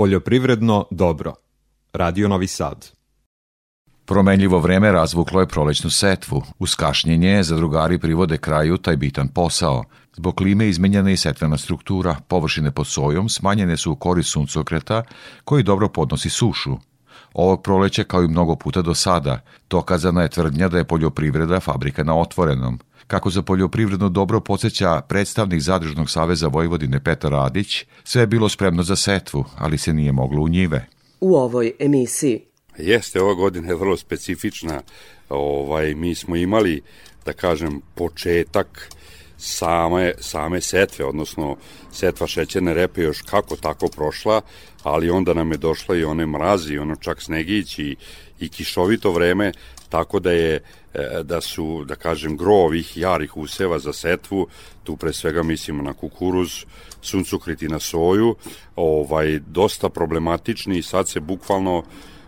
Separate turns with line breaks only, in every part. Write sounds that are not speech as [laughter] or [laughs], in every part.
Poljoprivredno dobro. Radio Novi Sad.
Promenljivo vreme razvuklo je prolećnu setvu. Uz kašnjenje zadrugari privode kraju taj bitan posao. Zbog klime izmenjena je setvena struktura, površine pod sojom smanjene su u korist suncokreta koji dobro podnosi sušu. Ovog proleća kao i mnogo puta do sada, dokazana je tvrdnja da je poljoprivreda fabrika na otvorenom. Kako za poljoprivredno dobro podsjeća predstavnik Zadružnog saveza Vojvodine Petar Radić, sve je bilo spremno za setvu, ali se nije moglo u njive.
U ovoj emisiji
Jeste, ova godina je vrlo specifična. Ovaj, mi smo imali, da kažem, početak same, same setve, odnosno setva šećerne repe još kako tako prošla, ali onda nam je došla i one mrazi, ono čak snegić i, i kišovito vreme, tako da je e, da su, da kažem, gro ovih jarih useva za setvu, tu pre svega mislimo na kukuruz, suncukrit i na soju, ovaj, dosta problematični i sad se bukvalno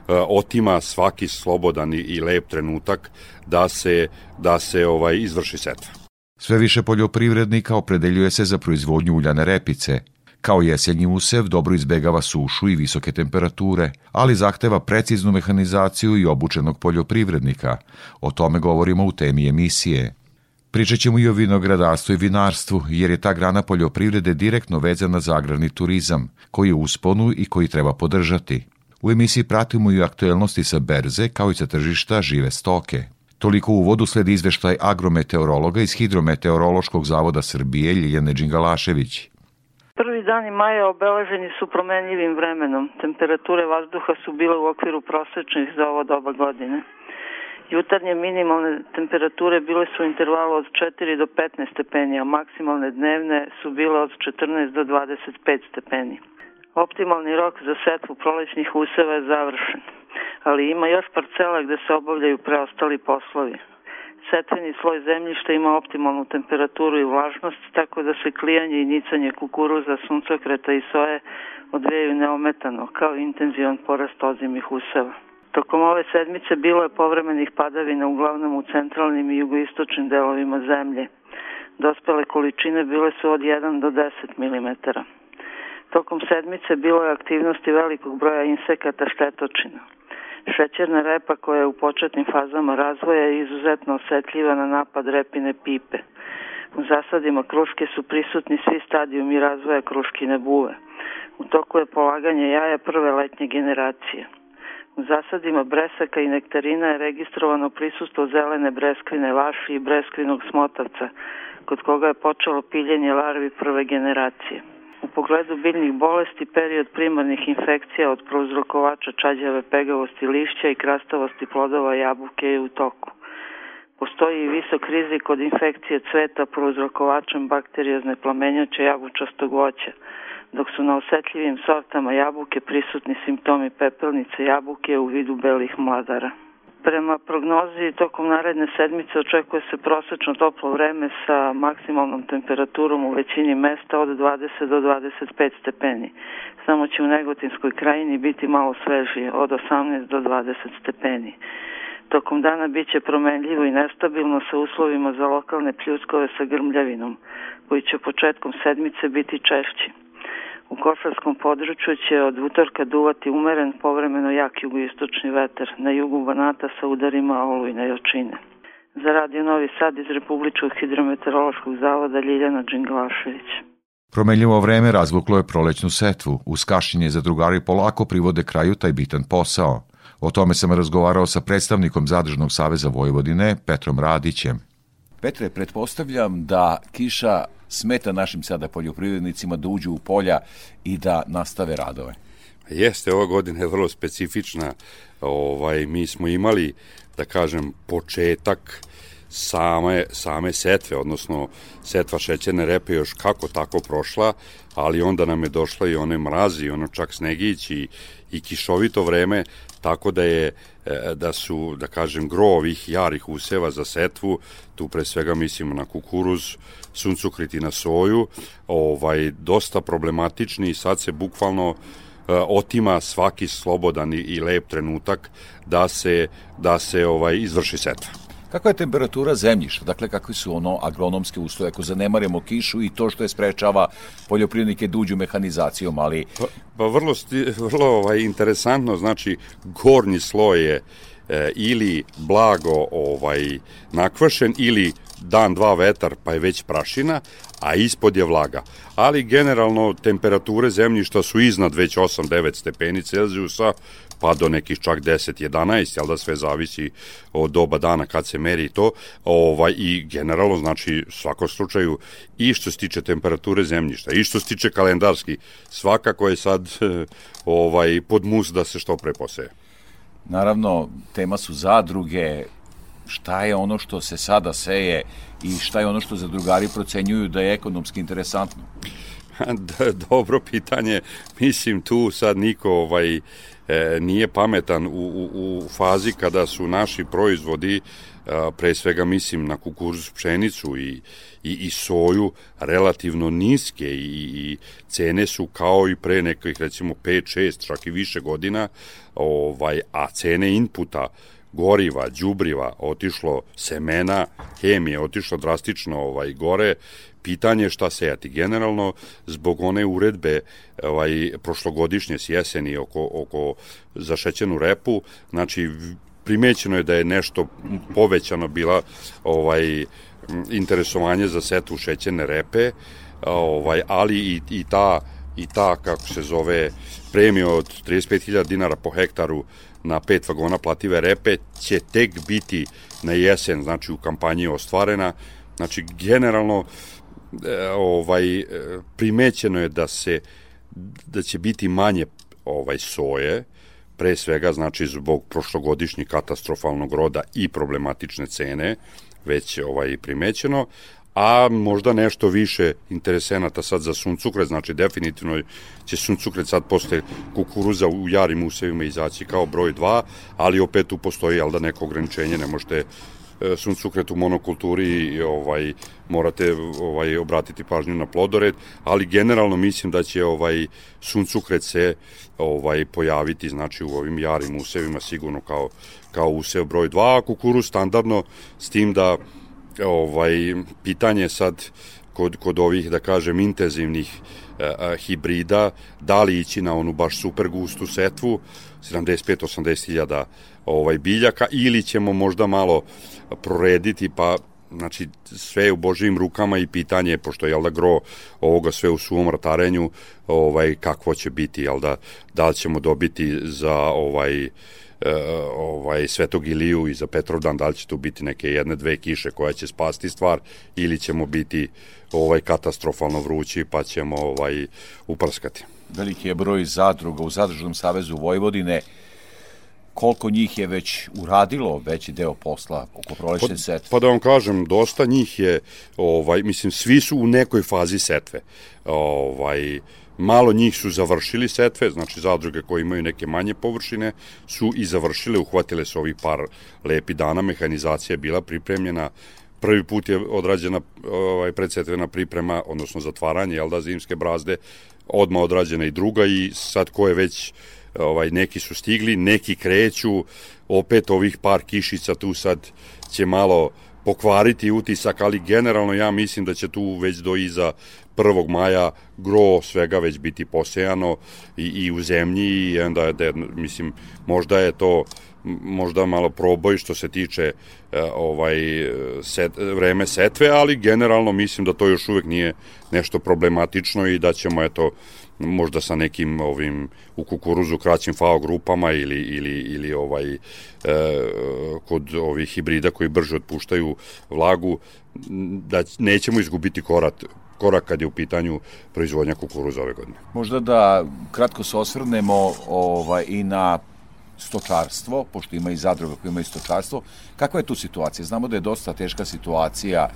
E, otima svaki slobodan i lep trenutak da se da se ovaj izvrši setva.
Sve više poljoprivrednika opredeljuje se za proizvodnju uljane repice. Kao jesenji usev dobro izbegava sušu i visoke temperature, ali zahteva preciznu mehanizaciju i obučenog poljoprivrednika. O tome govorimo u temi emisije. Pričat ćemo i o vinogradarstvu i vinarstvu, jer je ta grana poljoprivrede direktno vezana za agrarni turizam, koji je usponu i koji treba podržati. U emisiji pratimo i aktuelnosti sa berze kao i sa tržišta žive stoke. Toliko u uvodu sledi izveštaj agrometeorologa iz Hidrometeorološkog zavoda Srbije Ljiljane Đingalašević.
Prvi dani maja obeleženi su promenljivim vremenom. Temperature vazduha su bile u okviru prosečnih za ovo doba godine. Jutarnje minimalne temperature bile su u intervalu od 4 do 15 stepeni, a maksimalne dnevne su bile od 14 do 25 stepeni. Optimalni rok za setvu prolećnih useva je završen, ali ima još parcela gde se obavljaju preostali poslovi. Setveni sloj zemljišta ima optimalnu temperaturu i vlažnost, tako da se klijanje i nicanje kukuruza, suncokreta i soje odvijaju neometano, kao intenzivan porast ozimih useva. Tokom ove sedmice bilo je povremenih padavina uglavnom u centralnim i jugoistočnim delovima zemlje. Dospele količine bile su od 1 do 10 mm. Tokom sedmice bilo je aktivnosti velikog broja insekata štetočina. Šećerna repa koja je u početnim fazama razvoja je izuzetno osetljiva na napad repine pipe. U zasadima kruške su prisutni svi stadijumi razvoja kruškine buve. U toku je polaganje jaja prve letnje generacije. U zasadima bresaka i nektarina je registrovano prisustvo zelene breskvine vaši i breskvinog smotavca, kod koga je počelo piljenje larvi prve generacije. U pogledu biljnih bolesti period primarnih infekcija od prouzrokovača čađave pegavosti lišća i krastavosti plodova jabuke je u toku. Postoji i visok rizik od infekcije cveta prouzrokovačem bakteriozne plamenjače jabučastog voća, dok su na osetljivim sortama jabuke prisutni simptomi pepelnice jabuke u vidu belih mladara. Prema prognozi, tokom naredne sedmice očekuje se prosečno toplo vreme sa maksimalnom temperaturom u većini mesta od 20 do 25 stepeni. Samo će u Negotinskoj krajini biti malo svežije, od 18 do 20 stepeni. Tokom dana biće promenljivo i nestabilno sa uslovima za lokalne pljuskove sa grmljavinom, koji će početkom sedmice biti češći. U košarskom području će od utorka duvati umeren, povremeno jak jugoistočni veter, na jugu Banata sa udarima olujne jačine. Za Radio Novi Sad iz Republičkog hidrometeorološkog zavoda Ljiljana Đinglašević.
Promenljivo vreme razvuklo je prolećnu setvu. Uz kašljenje za drugari polako privode kraju taj bitan posao. O tome sam razgovarao sa predstavnikom Zadržnog saveza Vojvodine, Petrom Radićem.
Petre, pretpostavljam da kiša smeta našim sada poljoprivrednicima da uđu u polja i da nastave radove?
Jeste, ova godina je vrlo specifična. Ovaj, mi smo imali, da kažem, početak same, same setve, odnosno setva šećerne repe još kako tako prošla, ali onda nam je došla i one mrazi, ono čak snegić i, i kišovito vreme, tako da je e, da su, da kažem, gro ovih jarih useva za setvu, tu pre svega mislimo na kukuruz, suncukrit i na soju, ovaj, dosta problematični i sad se bukvalno e, otima svaki slobodan i, i lep trenutak da se, da se ovaj izvrši setva.
Kakva je temperatura zemljišta? Dakle, kakvi su ono agronomske usloje? Ako zanemarimo kišu i to što je sprečava poljoprivrednike da uđu mehanizacijom, ali...
Pa, pa vrlo, vrlo ovaj, interesantno, znači, gornji sloj je e, ili blago ovaj nakvašen ili dan, dva vetar, pa je već prašina, a ispod je vlaga. Ali generalno temperature zemljišta su iznad već 8-9 stepeni Celzijusa, pa do nekih čak 10-11, jel da sve zavisi od doba dana kad se meri to, ovaj, i generalno, znači, svako slučaju, i što se tiče temperature zemljišta, i što se tiče kalendarski, svakako je sad [laughs] ovaj, pod mus da se što pre poseje.
Naravno, tema su zadruge, šta je ono što se sada seje i šta je ono što zadrugari procenjuju da je ekonomski interesantno? [laughs]
Dobro pitanje. Mislim tu sad niko ovaj e, nije pametan u, u, u fazi kada su naši proizvodi a, pre svega mislim na kukuruz pšenicu i, i, i soju relativno niske i, i cene su kao i pre nekih recimo 5, 6, čak i više godina ovaj, a cene inputa goriva, đubriva, otišlo semena, hemije, otišlo drastično ovaj gore. Pitanje je šta sejati. Generalno, zbog one uredbe ovaj, prošlogodišnje s jeseni oko, oko zašećenu repu, znači primećeno je da je nešto povećano bila ovaj interesovanje za setu šećerne repe, ovaj ali i, i ta i ta kako se zove premija od 35.000 dinara po hektaru na pet vagona plative repe će tek biti na jesen, znači u kampanji ostvarena. Znači, generalno, ovaj, e, primećeno je da se da će biti manje ovaj soje, pre svega znači zbog prošlogodišnjeg katastrofalnog roda i problematične cene, već ovaj primećeno, a možda nešto više interesenata sad za suncukret, znači definitivno će suncukret sad posle kukuruza u jarim usevima izaći kao broj 2, ali opet tu postoji jel da neko ograničenje, ne možete e, suncukret u monokulturi i ovaj morate ovaj obratiti pažnju na plodored, ali generalno mislim da će ovaj suncukret se ovaj pojaviti znači u ovim jarim usevima sigurno kao kao usev broj 2, a kukuruz standardno s tim da ovaj, pitanje sad kod, kod ovih, da kažem, intenzivnih hibrida, da li ići na onu baš super gustu setvu, 75-80 hiljada ovaj, biljaka, ili ćemo možda malo prorediti, pa znači sve je u Božijim rukama i pitanje pošto je da gro ovoga sve u svom ratarenju ovaj kakvo će biti jel da da li ćemo dobiti za ovaj E, ovaj Svetog Iliju i za Petrovdan, da li će tu biti neke jedne, dve kiše koja će spasti stvar ili ćemo biti ovaj katastrofalno vrući pa ćemo ovaj uprskati.
Veliki je broj zadruga u Zadružnom savezu Vojvodine koliko njih je već uradilo veći deo posla oko prolećne pa, setve?
Pa da vam kažem, dosta njih je, ovaj, mislim, svi su u nekoj fazi setve. Ovaj, Malo njih su završili setve, znači zadruge koje imaju neke manje površine su i završile, uhvatile su ovih par lepi dana, mehanizacija je bila pripremljena, prvi put je odrađena ovaj, predsetvena priprema, odnosno zatvaranje, jel da, zimske brazde, odma odrađena i druga i sad ko je već ovaj neki su stigli, neki kreću, opet ovih par kišica tu sad će malo pokvariti utisak, ali generalno ja mislim da će tu već do iza 1. maja gro svega već biti posejano i, i u zemlji i onda da, mislim možda je to možda malo proboj što se tiče e, ovaj set, vreme setve, ali generalno mislim da to još uvek nije nešto problematično i da ćemo eto možda sa nekim ovim u kukuruzu kraćim FAO grupama ili ili ili ovaj e, kod ovih hibrida koji brže otpuštaju vlagu da nećemo izgubiti korak korak kad je u pitanju proizvodnja kukuruza ove godine.
Možda da kratko se osvrnemo ovaj, i na stočarstvo, pošto ima i zadruga koja ima i stočarstvo. Kakva je tu situacija? Znamo da je dosta teška situacija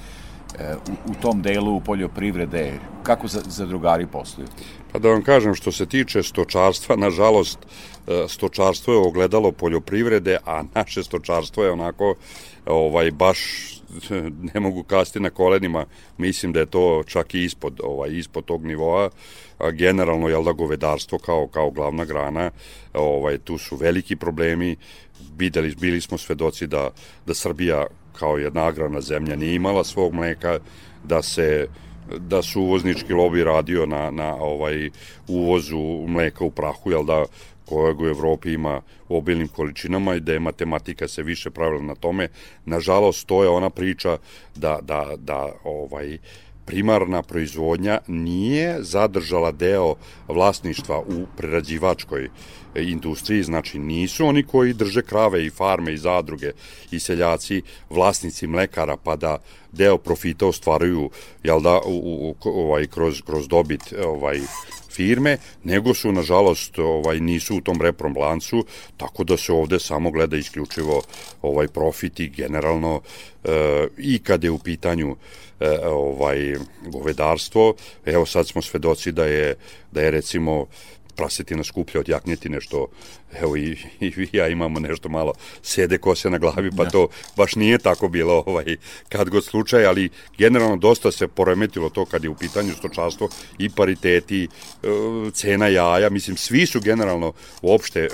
e, u, u tom delu poljoprivrede. Kako zadrugari posluju?
Pa da vam kažem, što se tiče stočarstva, nažalost, e, stočarstvo je ogledalo poljoprivrede, a naše stočarstvo je onako ovaj baš [laughs] ne mogu kasti na kolenima, mislim da je to čak i ispod, ovaj, ispod tog nivoa, a generalno je da govedarstvo kao, kao glavna grana, ovaj, tu su veliki problemi, bideli, bili smo svedoci da, da Srbija kao jedna agrarna zemlja nije imala svog mleka, da se da su uvoznički lobi radio na, na ovaj uvozu mleka u prahu, jel da kojeg u Evropi ima u obilnim količinama i da je matematika se više pravila na tome. Nažalost, to je ona priča da, da, da ovaj, primarna proizvodnja nije zadržala deo vlasništva u prerađivačkoj industriji, znači nisu oni koji drže krave i farme i zadruge i seljaci vlasnici mlekara pa da deo profita ostvaruju jel da, u, u, ovaj, kroz, kroz dobit ovaj, firme, nego su, nažalost, ovaj, nisu u tom reprom lancu, tako da se ovde samo gleda isključivo ovaj profit i generalno e, i kada je u pitanju e, ovaj govedarstvo, evo sad smo svedoci da je, da je recimo prasetina skuplja od jaknjetine, što evo i, i vi ja imamo nešto malo sede kose na glavi, pa da. to baš nije tako bilo ovaj, kad god slučaj, ali generalno dosta se poremetilo to kad je u pitanju stočarstvo i pariteti, e, cena jaja, mislim, svi su generalno uopšte e,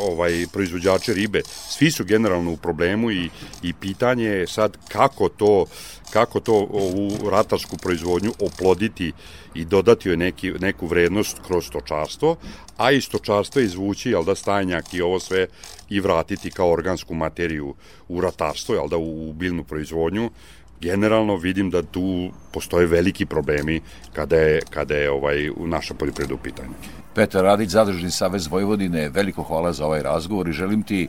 ovaj, proizvođači ribe, svi su generalno u problemu i, i pitanje je sad kako to kako to ovu ratarsku proizvodnju oploditi i dodati joj neki, neku vrednost kroz stočarstvo, a i stočarstvo izvući, jel da, stajnjak i ovo sve i vratiti kao organsku materiju u ratarstvo, jel da, u, u biljnu proizvodnju, generalno vidim da tu postoje veliki problemi kada je, kada je ovaj, naša poljoprivreda u pitanju.
Petar Radić, Zadružni savez Vojvodine, veliko hvala za ovaj razgovor i želim ti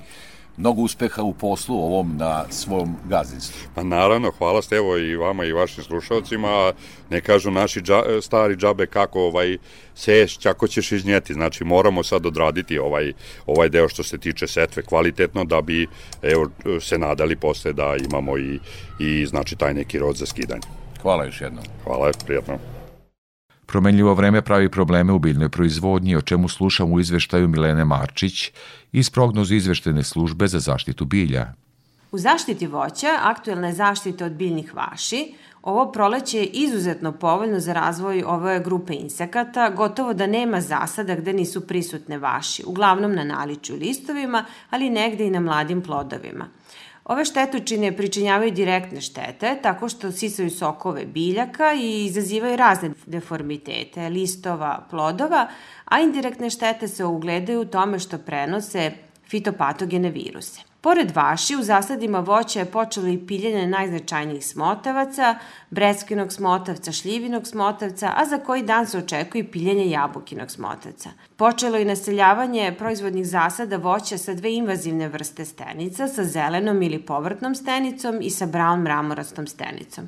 mnogo uspeha u poslu ovom na svom gazdinstvu.
Pa naravno, hvala ste evo i vama i vašim slušalcima, ne kažu naši dža, stari džabe kako ovaj seješ, kako ćeš iznijeti, znači moramo sad odraditi ovaj, ovaj deo što se tiče setve kvalitetno da bi evo, se nadali posle da imamo i, i znači taj neki rod za skidanje.
Hvala još jednom.
Hvala, prijatno.
Promenljivo vreme pravi probleme u biljnoj proizvodnji, o čemu slušam u izveštaju Milene Marčić iz prognozu izveštene službe za zaštitu bilja.
U zaštiti voća aktuelna je zaštita od biljnih vaši. Ovo proleće je izuzetno povoljno za razvoj ove grupe insekata, gotovo da nema zasada gde nisu prisutne vaši, uglavnom na naliču listovima, ali negde i na mladim plodovima – Ove štetočine pričinjavaju direktne štete tako što sisaju sokove biljaka i izazivaju razne deformitete, listova, plodova, a indirektne štete se ugledaju u tome što prenose fitopatogene viruse. Pored vaši, u zasadima voća je počelo i piljenje najznačajnijih smotavaca, breskinog smotavca, šljivinog smotavca, a za koji dan se očekuje i piljenje jabukinog smotavca. Počelo je naseljavanje proizvodnih zasada voća sa dve invazivne vrste stenica, sa zelenom ili povrtnom stenicom i sa brown mramorastom stenicom.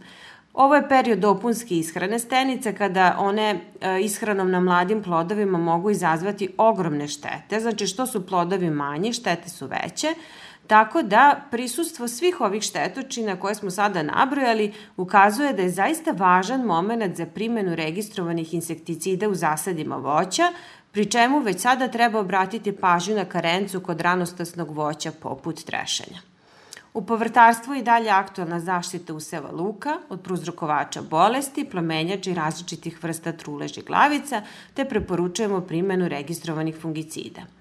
Ovo je period dopunske ishrane stenice kada one e, ishranom na mladim plodovima mogu izazvati ogromne štete, znači što su plodovi manji, štete su veće, Tako da prisustvo svih ovih štetočina koje smo sada nabrojali ukazuje da je zaista važan moment za primenu registrovanih insekticida u zasadima voća, pri čemu već sada treba obratiti pažnju na karencu kod ranostasnog voća poput trešanja. U povrtarstvu i dalje aktualna zaštita useva luka od pruzrokovača bolesti, plomenjača i različitih vrsta truleži glavica, te preporučujemo primenu registrovanih fungicida –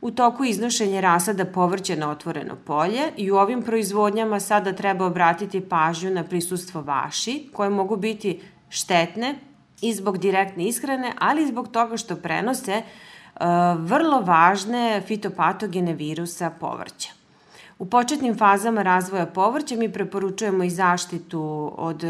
U toku iznošenja rasada povrća na otvoreno polje i u ovim proizvodnjama sada treba obratiti pažnju na prisustvo vaši, koje mogu biti štetne i zbog direktne ishrane, ali i zbog toga što prenose uh, vrlo važne fitopatogene virusa povrća. U početnim fazama razvoja povrća mi preporučujemo i zaštitu od e,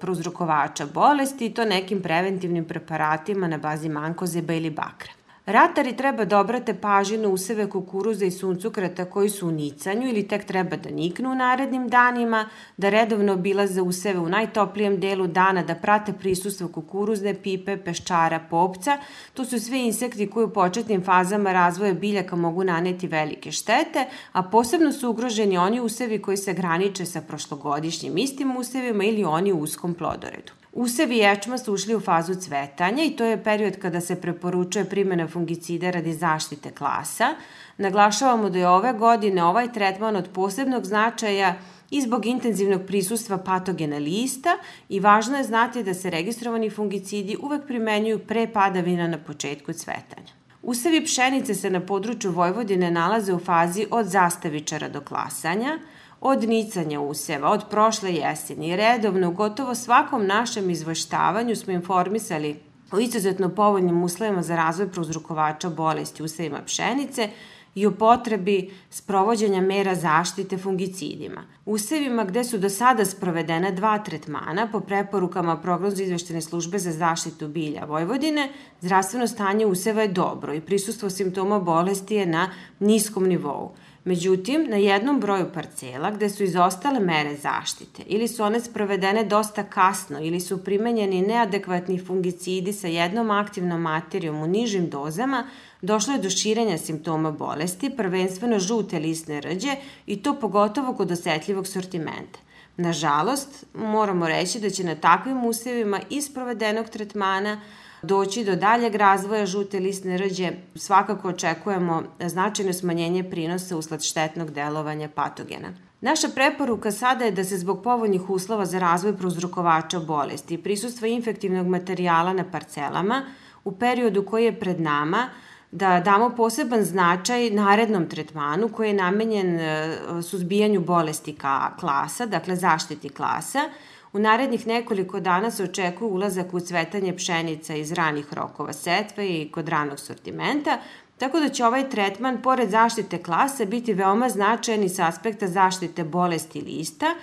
prouzrokovača bolesti i to nekim preventivnim preparatima na bazi mankozeba ili bakra. Ratari treba da obrate pažnju na useve kukuruza i suncukrata koji su u nicanju ili tek treba da niknu u narednim danima, da redovno obilaze useve u najtoplijem delu dana, da prate prisustvo kukuruzne pipe, peščara, popca. To su sve insekti koji u početnim fazama razvoja biljaka mogu naneti velike štete, a posebno su ugroženi oni usevi koji se graniče sa prošlogodišnjim istim usevima ili oni u uskom plodoredu. Usevi ječma su ušli u fazu cvetanja i to je period kada se preporučuje primjena fungicida radi zaštite klasa. Naglašavamo da je ove godine ovaj tretman od posebnog značaja i zbog intenzivnog prisustva patogena lista i važno je znati da se registrovani fungicidi uvek primenjuju pre padavina na početku cvetanja. Usevi pšenice se na području Vojvodine nalaze u fazi od zastavičara do klasanja, od nicanja useva, od prošle jeseni. Redovno, gotovo svakom našem izvaštavanju smo informisali o izuzetno povoljnim uslovima za razvoj prouzrukovača bolesti usevima pšenice i o potrebi sprovođenja mera zaštite fungicidima. Usevima gde su do sada sprovedena dva tretmana po preporukama prognozu izveštene službe za zaštitu bilja Vojvodine, zdravstveno stanje useva je dobro i prisustvo simptoma bolesti je na niskom nivou. Međutim, na jednom broju parcela gde su izostale mere zaštite ili su one sprovedene dosta kasno ili su primenjeni neadekvatni fungicidi sa jednom aktivnom materijom u nižim dozama, došlo je do širenja simptoma bolesti, prvenstveno žute lisne rđe i to pogotovo kod osetljivog sortimenta. Nažalost, moramo reći da će na takvim usevima iz provedenog tretmana doći do daljeg razvoja žute lisne rđe, svakako očekujemo značajno smanjenje prinosa usled štetnog delovanja patogena. Naša preporuka sada je da se zbog povoljnih uslova za razvoj prouzrokovača bolesti i prisustva infektivnog materijala na parcelama u periodu koji je pred nama da damo poseban značaj narednom tretmanu koji je namenjen e, suzbijanju bolesti ka klasa, dakle zaštiti klasa, U narednih nekoliko dana se očekuje ulazak u cvetanje pšenica iz ranih rokova setve i kod ranog sortimenta, tako da će ovaj tretman, pored zaštite klase, biti veoma značajan i sa aspekta zaštite bolesti lista,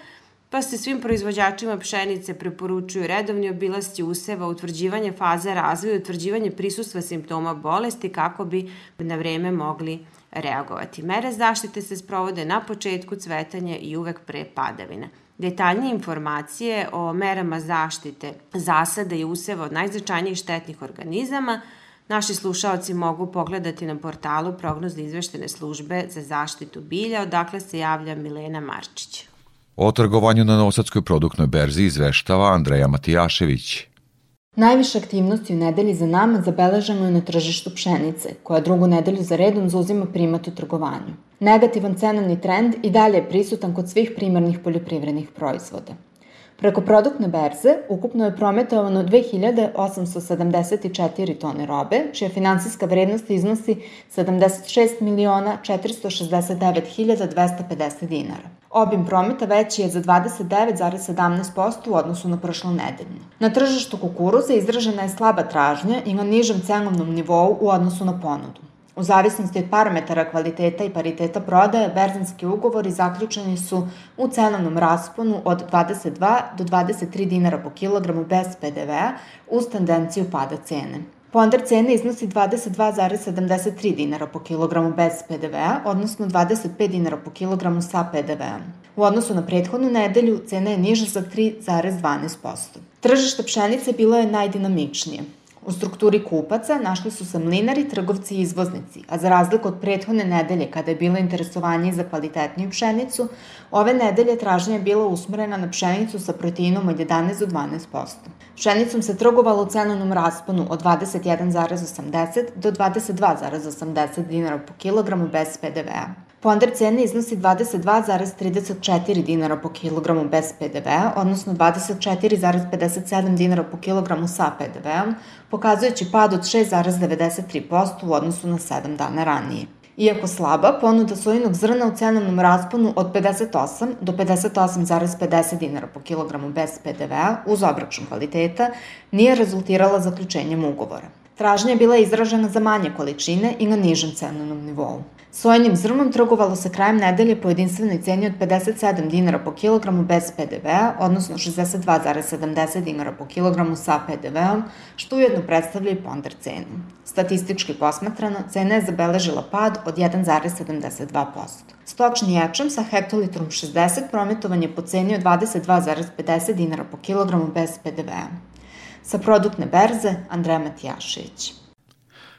pa se svim proizvođačima pšenice preporučuju redovni obilasti useva, utvrđivanje faze razvoja i utvrđivanje prisustva simptoma bolesti kako bi na vreme mogli reagovati. Mere zaštite se sprovode na početku cvetanja i uvek pre padavina. Detaljnije informacije o merama zaštite zasada i useva od najznačajnijih štetnih organizama naši slušalci mogu pogledati na portalu prognozne izveštene službe za zaštitu bilja, odakle se javlja Milena Marčić.
O trgovanju na Novosadskoj produktnoj berzi izveštava Andreja Matijašević.
Najviše aktivnosti u nedelji za nama zabeleženo je na tržištu pšenice, koja drugu nedelju za redom zauzima primat u trgovanju. Negativan cenovni trend i dalje je prisutan kod svih primarnih poljoprivrednih proizvoda. Preko produktne berze ukupno je prometovano 2874 tone robe, čija finansijska vrednost iznosi 76 miliona 469 250 dinara. Obim prometa veći je za 29,17% u odnosu na prošlo nedeljno. Na tržištu kukuruza izražena je slaba tražnja i na nižem cenovnom nivou u odnosu na ponudu. U zavisnosti od parametara kvaliteta i pariteta prodaje, berzanski ugovori zaključeni su u cenovnom rasponu od 22 do 23 dinara po kilogramu bez PDV-a uz tendenciju pada cene. Ponder cene iznosi 22,73 dinara po kilogramu bez PDV-a, odnosno 25 dinara po kilogramu sa PDV-om. U odnosu na prethodnu nedelju cena je niža za 3,12%. Tržište pšenice bilo je najdinamičnije. U strukturi kupaca našli su se mlinari, trgovci i izvoznici, a za razliku od prethodne nedelje kada je bilo interesovanje za kvalitetniju pšenicu, ove nedelje tražnja je bila usmerena na pšenicu sa proteinom od 11 do 12%. Pšenicom se trgovalo u cenovnom rasponu od 21,80 do 22,80 dinara po kilogramu bez PDV-a. Ponder cene iznosi 22,34 dinara po kilogramu bez PDV-a, odnosno 24,57 dinara po kilogramu sa PDV-om, pokazujući pad od 6,93% u odnosu na 7 dana ranije. Iako slaba, ponuda sojinog zrna u cenovnom rasponu od 58 do 58,50 dinara po kilogramu bez PDV-a uz obračun kvaliteta nije rezultirala zaključenjem ugovora. Tražnja je bila izražena za manje količine i na nižem cenovnom nivou. Sojenim zrnom trgovalo se krajem nedelje po jedinstvenoj ceni od 57 dinara po kilogramu bez PDV-a, odnosno 62,70 dinara po kilogramu sa PDV-om, što ujedno predstavlja i ponder cenu. Statistički posmatrano, cena je zabeležila pad od 1,72%. Stočni ječam sa hektolitrom 60 prometovan je po ceni od 22,50 dinara po kilogramu bez PDV-a. Sa produktne berze, Andreja Matijašević.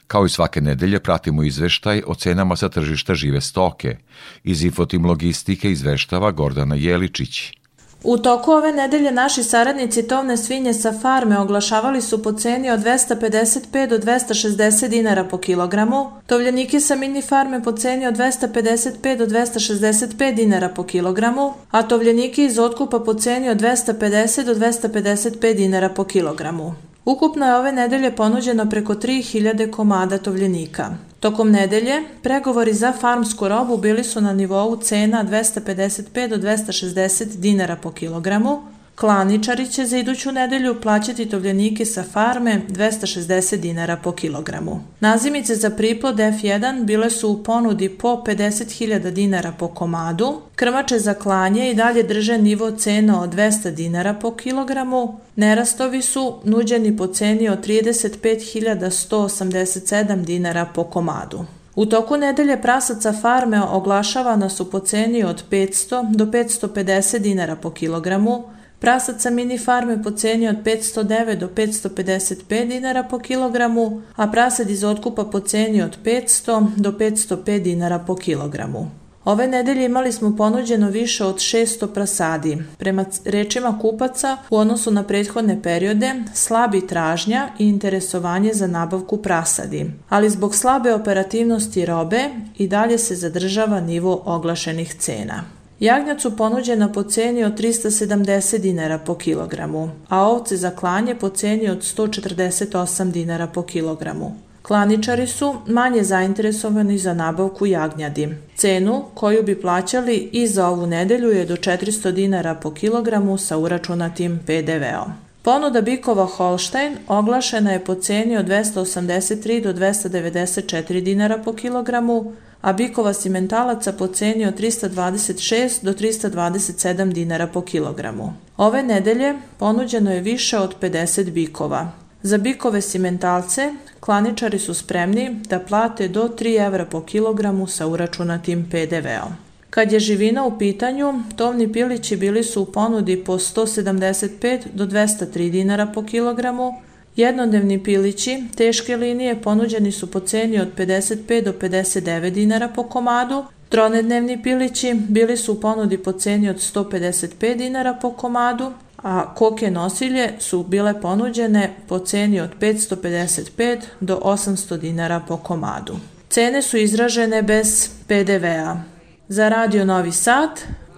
Kao i svake nedelje pratimo izveštaj o cenama sa tržišta žive stoke. Iz Infotim Logistike izveštava Gordana Jeličić.
U toku ove nedelje naši saradnici tovne svinje sa farme oglašavali su po ceni od 255 do 260 dinara po kilogramu, tovljenike sa mini farme po ceni od 255 do 265 dinara po kilogramu, a tovljenike iz otkupa po ceni od 250 do 255 dinara po kilogramu. Ukupno je ove nedelje ponuđeno preko 3000 komada tovljenika. Tokom nedelje, pregovori za farmsku robu bili su na nivou cena 255 do 260 dinara po kilogramu, Klaničari će za iduću nedelju plaćati tovljenike sa farme 260 dinara po kilogramu. Nazimice za priplod F1 bile su u ponudi po 50.000 dinara po komadu, krmače za klanje i dalje drže nivo cena od 200 dinara po kilogramu, nerastovi su nuđeni po ceni od 35.187 dinara po komadu. U toku nedelje prasaca farme oglašavana su po ceni od 500 do 550 dinara po kilogramu, Prasaca mini farme po ceni od 509 do 555 dinara po kilogramu, a prasad iz otkupa po ceni od 500 do 505 dinara po kilogramu. Ove nedelje imali smo ponuđeno više od 600 prasadi. Prema rečima kupaca, u odnosu na prethodne periode, slabi tražnja i interesovanje za nabavku prasadi. Ali zbog slabe operativnosti robe i dalje se zadržava nivo oglašenih cena. Jagnjac su ponuđena po ceni od 370 dinara po kilogramu, a ovce za klanje po ceni od 148 dinara po kilogramu. Klaničari su manje zainteresovani za nabavku jagnjadi. Cenu koju bi plaćali i za ovu nedelju je do 400 dinara po kilogramu sa uračunatim PDV-om. Ponuda bikova Holstein oglašena je po ceni od 283 do 294 dinara po kilogramu, a bikova simentalaca po ceni od 326 do 327 dinara po kilogramu. Ove nedelje ponuđeno je više od 50 bikova. Za bikove simentalce klaničari su spremni da plate do 3 evra po kilogramu sa uračunatim PDV-om. Kad je živina u pitanju, tovni pilići bili su u ponudi po 175 do 203 dinara po kilogramu, Jednodnevni pilići teške linije ponuđeni su po ceni od 55 do 59 dinara po komadu, Tronednevni pilići bili su u ponudi po ceni od 155 dinara po komadu, a koke nosilje su bile ponuđene po ceni od 555 do 800 dinara po komadu. Cene su izražene bez PDV-a. Za Radio Novi Sad,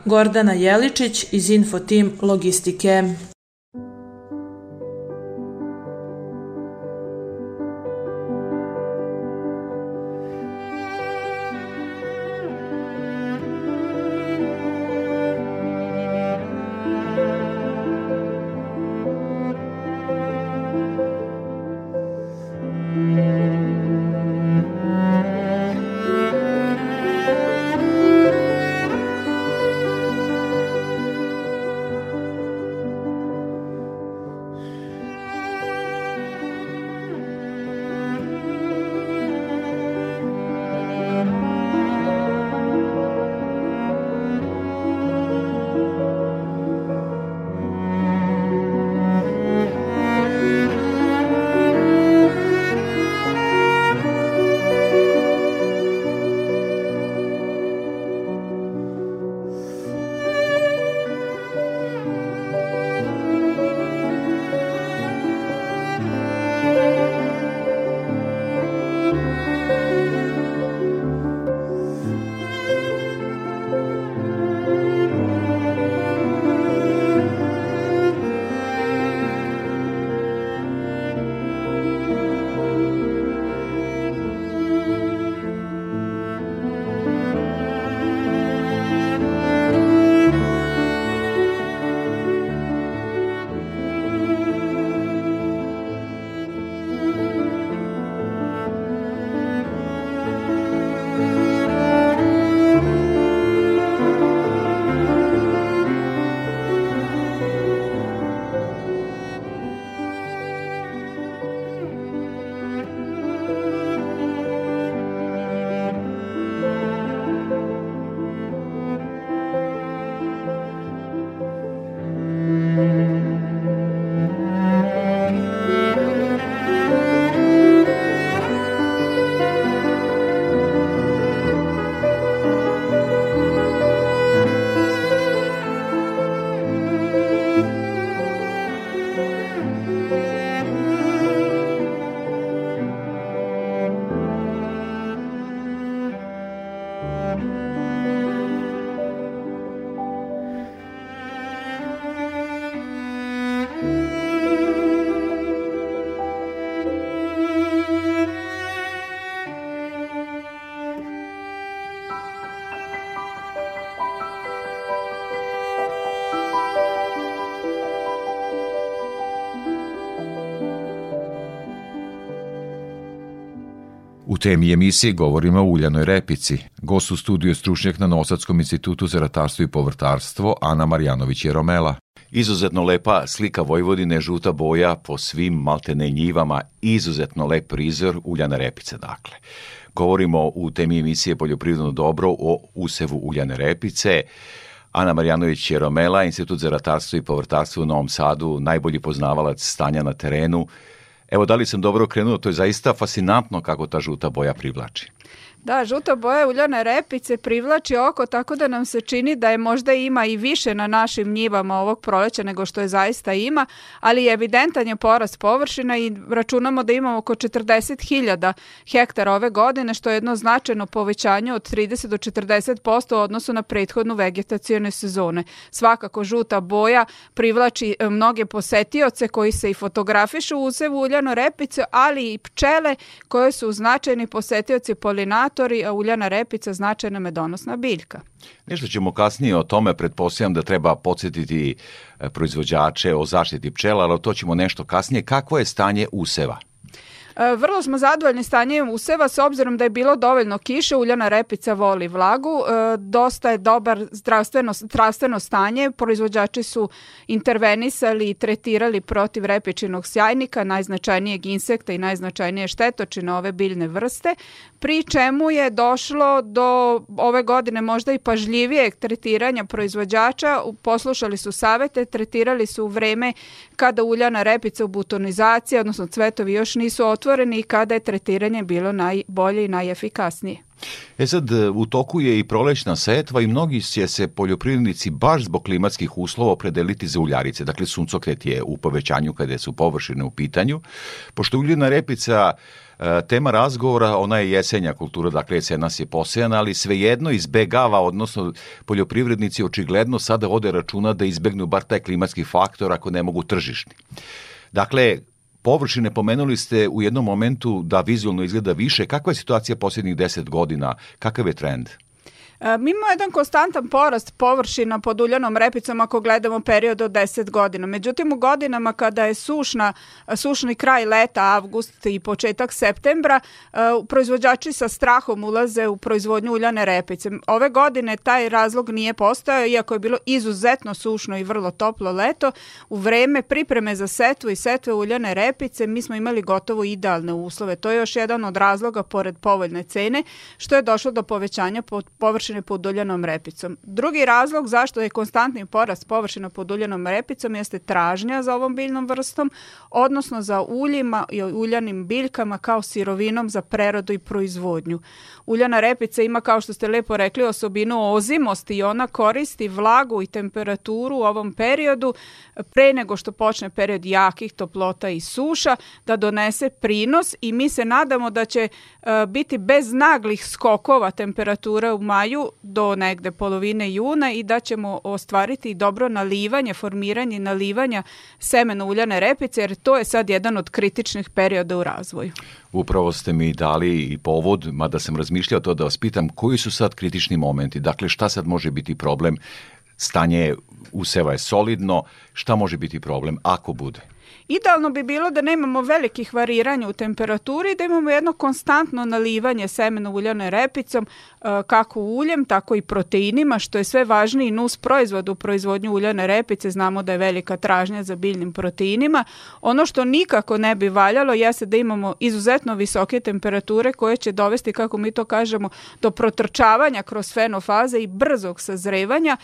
Gordana Jeličić iz Infotim Logistike.
Temi emisije govorimo o uljanoj repici. Gost u studiju je stručnjak na Novosadskom institutu za ratarstvo i povrtarstvo Ana Marjanović Jeromela.
Izuzetno lepa slika Vojvodine, žuta boja po svim maltene njivama, izuzetno lep prizor uljane repice, dakle. Govorimo u temi emisije Poljoprivredno dobro o usevu uljane repice. Ana Marjanović Jeromela, Institut za ratarstvo i povrtarstvo u Novom Sadu, najbolji poznavalac stanja na terenu. Evo, da li sam dobro krenuo, to je zaista fascinantno kako ta žuta boja privlači.
Da, žuta boja uljane repice privlači oko tako da nam se čini da je možda ima i više na našim njivama ovog proleća nego što je zaista ima, ali je evidentan je porast površina i računamo da imamo oko 40.000 hektara ove godine, što je jedno značajno povećanje od 30 do 40% u odnosu na prethodnu vegetacijone sezone. Svakako žuta boja privlači e, mnoge posetioce koji se i fotografišu u usevu uljano repice, ali i pčele koje su značajni posetioci polinata polinatori, a uljana repica značajna medonosna biljka.
Nešto ćemo kasnije o tome, pretpostavljam da treba podsjetiti e, proizvođače o zaštiti pčela, ali to ćemo nešto kasnije. Kako je stanje useva?
E, vrlo smo zadovoljni stanjem useva s obzirom da je bilo dovoljno kiše, uljana repica voli vlagu, e, dosta je dobar zdravstveno, zdravstveno stanje, proizvođači su intervenisali i tretirali protiv repičinog sjajnika, najznačajnijeg insekta i najznačajnije štetočine ove biljne vrste, pri čemu je došlo do ove godine možda i pažljivijeg tretiranja proizvođača, poslušali su savete, tretirali su u vreme kada uljana repica u butonizaciji, odnosno cvetovi još nisu otvoreni i kada je tretiranje bilo najbolje i najefikasnije.
E sad, u toku je i prolećna setva i mnogi će se poljoprivrednici baš zbog klimatskih uslova opredeliti za uljarice. Dakle, suncokret je u povećanju kada su površine u pitanju. Pošto uljena repica e, tema razgovora, ona je jesenja kultura, dakle jesenas je posejana, ali svejedno izbegava, odnosno poljoprivrednici očigledno sada vode računa da izbegnu bar taj klimatski faktor ako ne mogu tržišni. Dakle, površine pomenuli ste u jednom momentu da vizualno izgleda više. Kakva je situacija posljednjih 10 godina? Kakav je trend?
E, mi imamo jedan konstantan porast površina pod uljanom repicom ako gledamo period od 10 godina. Međutim, u godinama kada je sušna, sušni kraj leta, avgust i početak septembra, e, proizvođači sa strahom ulaze u proizvodnju uljane repice. Ove godine taj razlog nije postojao, iako je bilo izuzetno sušno i vrlo toplo leto. U vreme pripreme za setvu i setve uljane repice mi smo imali gotovo idealne uslove. To je još jedan od razloga, pored povoljne cene, što je došlo do povećanja površina površine pod uljanom repicom. Drugi razlog zašto je konstantni porast površina pod uljanom repicom jeste tražnja za ovom biljnom vrstom, odnosno za uljima i uljanim biljkama kao sirovinom za preradu i proizvodnju. Uljana repica ima, kao što ste lepo rekli, osobinu ozimosti i ona koristi vlagu i temperaturu u ovom periodu pre nego što počne period jakih toplota i suša da donese prinos i mi se nadamo da će uh, biti bez naglih skokova temperature u maju do negde polovine juna i da ćemo ostvariti dobro nalivanje, formiranje nalivanja semena uljane repice, jer to je sad jedan od kritičnih perioda u razvoju.
Upravo ste mi dali i povod, mada sam razmišljao to da vas pitam, koji su sad kritični momenti? Dakle, šta sad može biti problem? Stanje useva je solidno, šta može biti problem ako bude?
Idealno bi bilo da nemamo velikih variranja u temperaturi, da imamo jedno konstantno nalivanje semena uljane repicom, e, kako uljem, tako i proteinima, što je sve važniji nus proizvod u proizvodnju uljane repice. Znamo da je velika tražnja za biljnim proteinima. Ono što nikako ne bi valjalo jeste da imamo izuzetno visoke temperature koje će dovesti, kako mi to kažemo, do protrčavanja kroz fenofaze i brzog sazrevanja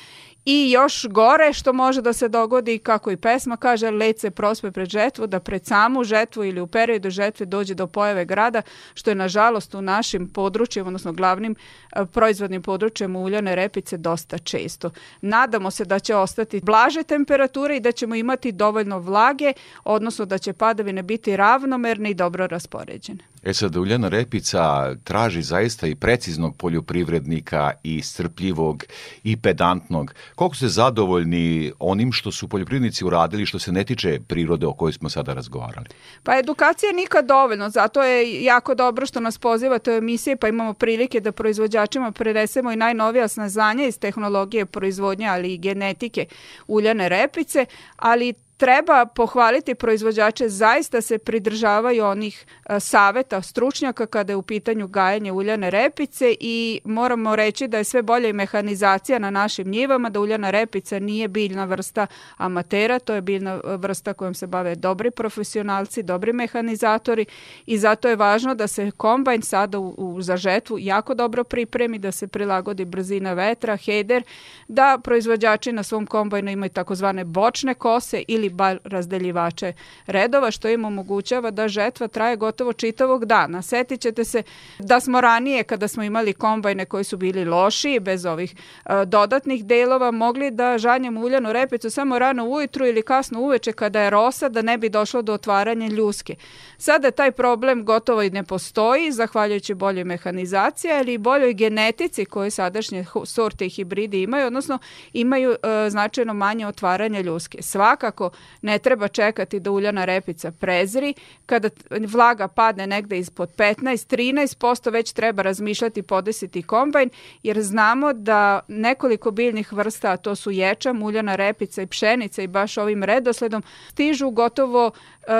I još gore što može da se dogodi, kako i pesma kaže, led se prospe pred žetvu, da pred samu žetvu ili u periodu žetve dođe do pojave grada, što je nažalost u našim područjima, odnosno glavnim e, proizvodnim područjima uljane repice dosta često. Nadamo se da će ostati blaže temperature i da ćemo imati dovoljno vlage, odnosno da će padavine biti ravnomerne i dobro raspoređene.
E sad, uljana repica traži zaista i preciznog poljoprivrednika i strpljivog i pedantnog. Koliko ste zadovoljni onim što su poljoprivrednici uradili što se ne tiče prirode o kojoj smo sada razgovarali?
Pa edukacija nikad dovoljno, zato je jako dobro što nas pozivate u emisije pa imamo prilike da proizvođačima prenesemo i najnovija snaznanja iz tehnologije proizvodnje, ali i genetike uljane repice, ali treba pohvaliti proizvođače, zaista se pridržavaju onih a, saveta stručnjaka kada je u pitanju gajanje uljane repice i moramo reći da je sve bolja i mehanizacija na našim njivama, da uljana repica nije biljna vrsta amatera, to je biljna vrsta kojom se bave dobri profesionalci, dobri mehanizatori i zato je važno da se kombajn sada u, u zažetvu jako dobro pripremi, da se prilagodi brzina vetra, heder, da proizvođači na svom kombajnu imaju takozvane bočne kose ili bar razdeljivače redova, što im omogućava da žetva traje gotovo čitavog dana. Setit ćete se da smo ranije, kada smo imali kombajne koji su bili loši, bez ovih uh, dodatnih delova, mogli da žanjemo uljanu repicu samo rano ujutru ili kasno uveče kada je rosa, da ne bi došlo do otvaranja ljuske. Sada taj problem gotovo i ne postoji, zahvaljujući boljoj mehanizaciji, ali i boljoj genetici koje sadašnje sorte i hibridi imaju, odnosno imaju uh, značajno manje otvaranja ljuske. Svakako ne treba čekati da uljana repica prezri, kada vlaga padne negde ispod 15-13%, već treba razmišljati podesiti kombajn, jer znamo da nekoliko biljnih vrsta, a to su ječa, muljana repica i pšenica i baš ovim redosledom, stižu gotovo uh,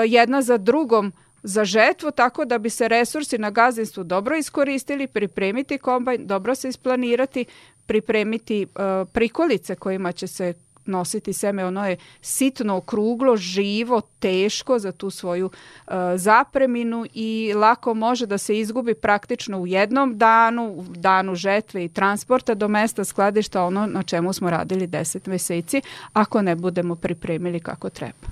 jedna za drugom za žetvu, tako da bi se resursi na gazdinstvu dobro iskoristili, pripremiti kombajn, dobro se isplanirati, pripremiti uh, prikolice kojima će se nositi seme, ono je sitno, okruglo, živo, teško za tu svoju uh, zapreminu i lako može da se izgubi praktično u jednom danu, u danu žetve i transporta do mesta skladišta, ono na čemu smo radili 10 meseci, ako ne budemo pripremili kako treba.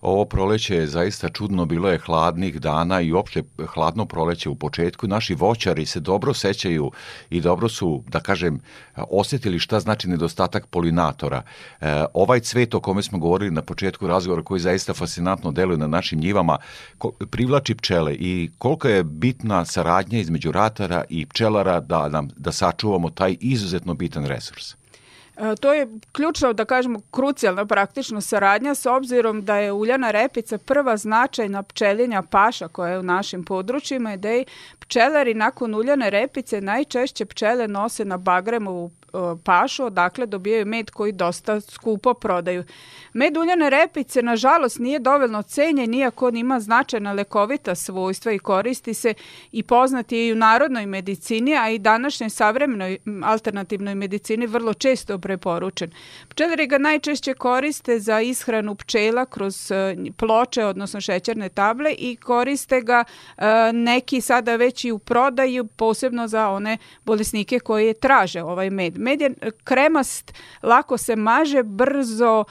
Ovo proleće je zaista čudno, bilo je hladnih dana i uopšte hladno proleće u početku. Naši voćari se dobro sećaju i dobro su, da kažem, osetili šta znači nedostatak polinatora. E, ovaj cvet o kome smo govorili na početku razgovora, koji zaista fascinantno deluje na našim njivama, ko, privlači pčele i koliko je bitna saradnja između ratara i pčelara da, nam, da sačuvamo taj izuzetno bitan resurs.
E, to je ključno, da kažemo, krucijalna praktično saradnja s obzirom da je uljana repica prva značajna pčelinja paša koja je u našim područjima i da je pčelari nakon uljane repice najčešće pčele nose na bagremovu pašu, odakle dobijaju med koji dosta skupo prodaju. Med uljane repice, nažalost, nije dovoljno cenjen, iako on ima značajna lekovita svojstva i koristi se i poznati je i u narodnoj medicini, a i današnjoj savremenoj alternativnoj medicini vrlo često preporučen. Pčelari ga najčešće koriste za ishranu pčela kroz e, ploče, odnosno šećerne table i koriste ga e, neki sada već i u prodaju, posebno za one bolesnike koje traže ovaj med. Med je kremast, lako se maže, brzo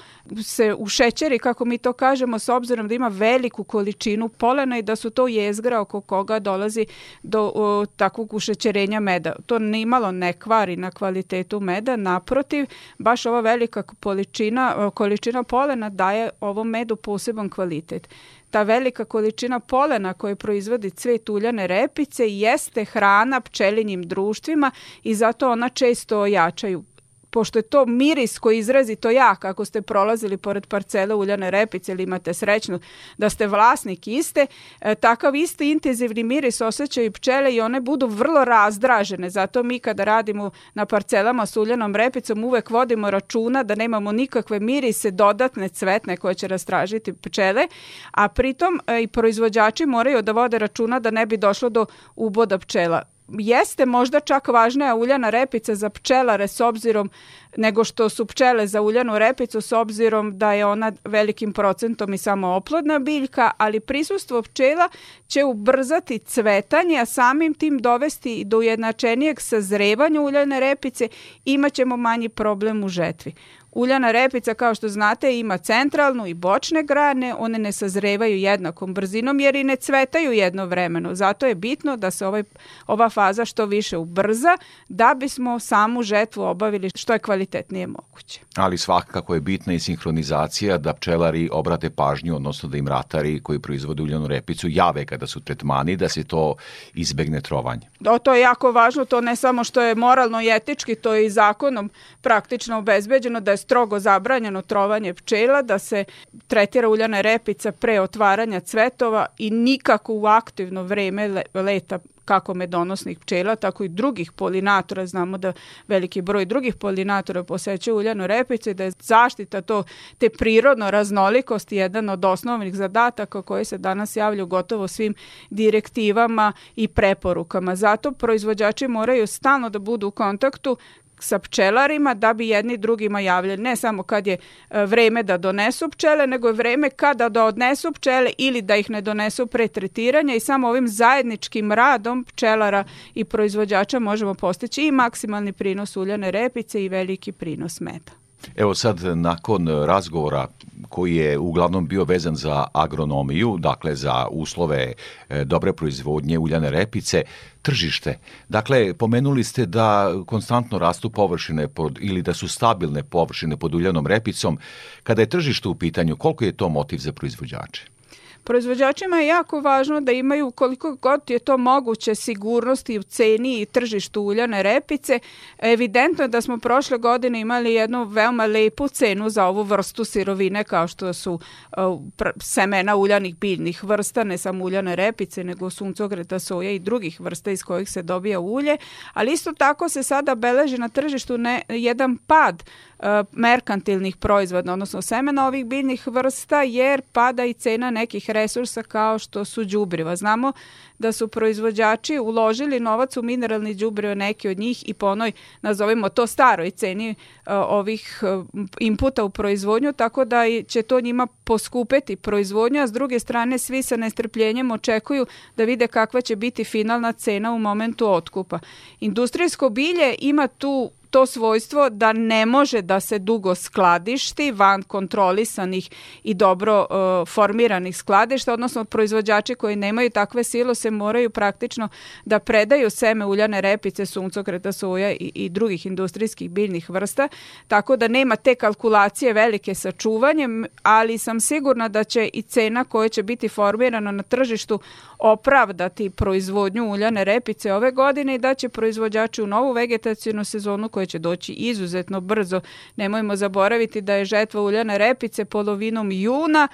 se ušećeri, kako mi to kažemo, s obzirom da ima veliku količinu polena i da su to jezgra oko koga dolazi do o, takvog ušećerenja meda. To nimalo ne kvari na kvalitetu meda, naprotiv, baš ova velika količina, količina polena daje ovom medu poseban kvalitet ta velika količina polena koju proizvodi cvet uljane repice jeste hrana pčelinjim društvima i zato ona često ojačaju pošto je to miris koji izrazi to jak, ako ste prolazili pored parcele uljane repice ili imate srećnu da ste vlasnik iste, e, takav isti intenzivni miris osjećaju pčele i one budu vrlo razdražene. Zato mi kada radimo na parcelama s uljanom repicom uvek vodimo računa da nemamo nikakve mirise dodatne cvetne koje će rastražiti pčele, a pritom e, i proizvođači moraju da vode računa da ne bi došlo do uboda pčela jeste možda čak važnija uljana repica za pčelare s obzirom nego što su pčele za uljanu repicu s obzirom da je ona velikim procentom i samo oplodna biljka, ali prisustvo pčela će ubrzati cvetanje, a samim tim dovesti do ujednačenijeg sazrevanja uljane repice, imaćemo manji problem u žetvi. Uljana repica, kao što znate, ima centralnu i bočne grane, one ne sazrevaju jednakom brzinom jer i ne cvetaju jednovremeno. Zato je bitno da se ovaj, ova faza što više ubrza da bismo samu žetvu obavili što je kvalitetnije moguće.
Ali svakako je bitna i sinhronizacija da pčelari obrate pažnju, odnosno da im ratari koji proizvode uljanu repicu jave kada su tretmani, da se to izbegne trovanje.
Da, to je jako važno, to ne samo što je moralno i etički, to je i zakonom praktično obezbeđeno da je strogo zabranjeno trovanje pčela, da se tretira uljana repica pre otvaranja cvetova i nikako u aktivno vreme leta kako medonosnih pčela, tako i drugih polinatora. Znamo da veliki broj drugih polinatora posećuje uljanu repicu i da je zaštita to, te prirodno raznolikosti jedan od osnovnih zadataka koji se danas javljaju gotovo svim direktivama i preporukama. Zato proizvođači moraju stalno da budu u kontaktu sa pčelarima da bi jedni drugima javljali ne samo kad je e, vreme da donesu pčele, nego je vreme kada da odnesu pčele ili da ih ne donesu pre tretiranja i samo ovim zajedničkim radom pčelara i proizvođača možemo postići i maksimalni prinos uljane repice i veliki prinos meda.
Evo sad, nakon razgovora koji je uglavnom bio vezan za agronomiju, dakle za uslove e, dobre proizvodnje uljane repice, tržište. Dakle, pomenuli ste da konstantno rastu površine pod, ili da su stabilne površine pod uljanom repicom. Kada je tržište u pitanju, koliko je to motiv za proizvođače?
Proizvođačima je jako važno da imaju koliko god je to moguće sigurnosti u ceni i tržištu uljane repice. Evidentno je da smo prošle godine imali jednu veoma lepu cenu za ovu vrstu sirovine kao što su uh, semena uljanih biljnih vrsta, ne samo uljane repice, nego suncogreta, soja i drugih vrsta iz kojih se dobija ulje, ali isto tako se sada beleži na tržištu ne, jedan pad E, merkantilnih proizvoda, odnosno semena ovih biljnih vrsta, jer pada i cena nekih resursa kao što su đubriva. Znamo da su proizvođači uložili novac u mineralni đubrivo neki od njih i po onoj, nazovimo to staroj ceni uh, ovih uh, inputa u proizvodnju, tako da će to njima poskupeti proizvodnju, a s druge strane svi sa nestrpljenjem očekuju da vide kakva će biti finalna cena u momentu otkupa. Industrijsko bilje ima tu to svojstvo da ne može da se dugo skladišti van kontrolisanih i dobro uh, formiranih skladišta, odnosno proizvođači koji nemaju takve silose moraju praktično da predaju seme uljane repice, suncokreta, soja i, i drugih industrijskih biljnih vrsta, tako da nema te kalkulacije velike sa čuvanjem, ali sam sigurna da će i cena koja će biti formirana na tržištu opravdati proizvodnju uljane repice ove godine i da će proizvođači u novu vegetacijnu sezonu koja će doći izuzetno brzo. Nemojmo zaboraviti da je žetva uljane repice polovinom juna,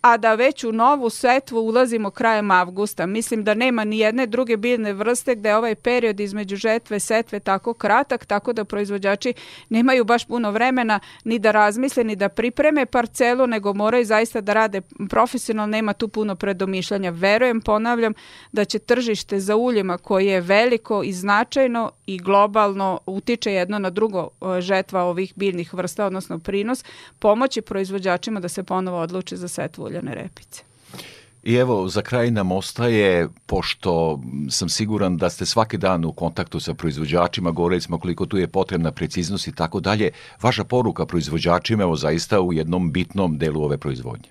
a da već u novu setvu ulazimo krajem avgusta. Mislim da nema ni jedne druge biljne vrste gde je ovaj period između žetve setve tako kratak, tako da proizvođači nemaju baš puno vremena ni da razmisle, ni da pripreme parcelu, nego moraju zaista da rade profesionalno, nema tu puno predomišljanja. Verujem, ponavljam, da će tržište za uljima koje je veliko i značajno i globalno utiče jedno na drugo e, žetva ovih biljnih vrsta, odnosno prinos, pomoći proizvođačima da se ponovo odluče za setvu uljane repice.
I evo, za kraj nam ostaje, pošto sam siguran da ste svaki dan u kontaktu sa proizvođačima, govorili smo koliko tu je potrebna preciznost i tako dalje, vaša poruka proizvođačima, evo zaista u jednom bitnom delu ove proizvodnje.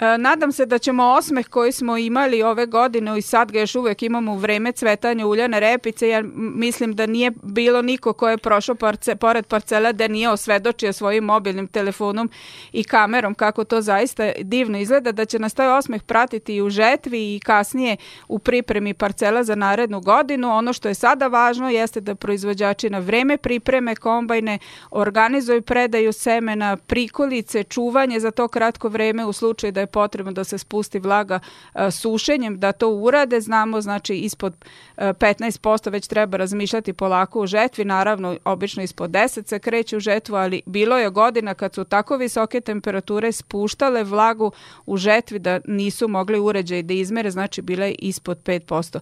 E, nadam se da ćemo osmeh koji smo imali ove godine i sad ga još uvek imamo u vreme cvetanja uljane repice. Ja mislim da nije bilo niko ko je prošao parce, pored parcela da nije osvedočio svojim mobilnim telefonom i kamerom kako to zaista divno izgleda, da će nas taj osmeh pratiti i u žetvi i kasnije u pripremi parcela za narednu godinu. Ono što je sada važno jeste da proizvođači na vreme pripreme kombajne, organizuju predaju semena, prikolice, čuvanje za to kratko vreme u slučaju da je potrebno da se spusti vlaga e, sušenjem, da to urade, znamo znači ispod 15% e, već treba razmišljati polako u žetvi, naravno obično ispod 10 se kreće u žetvu, ali bilo je godina kad su tako visoke temperature spuštale vlagu u žetvi da nisu mogli uređaj da izmere, znači bile ispod 5%.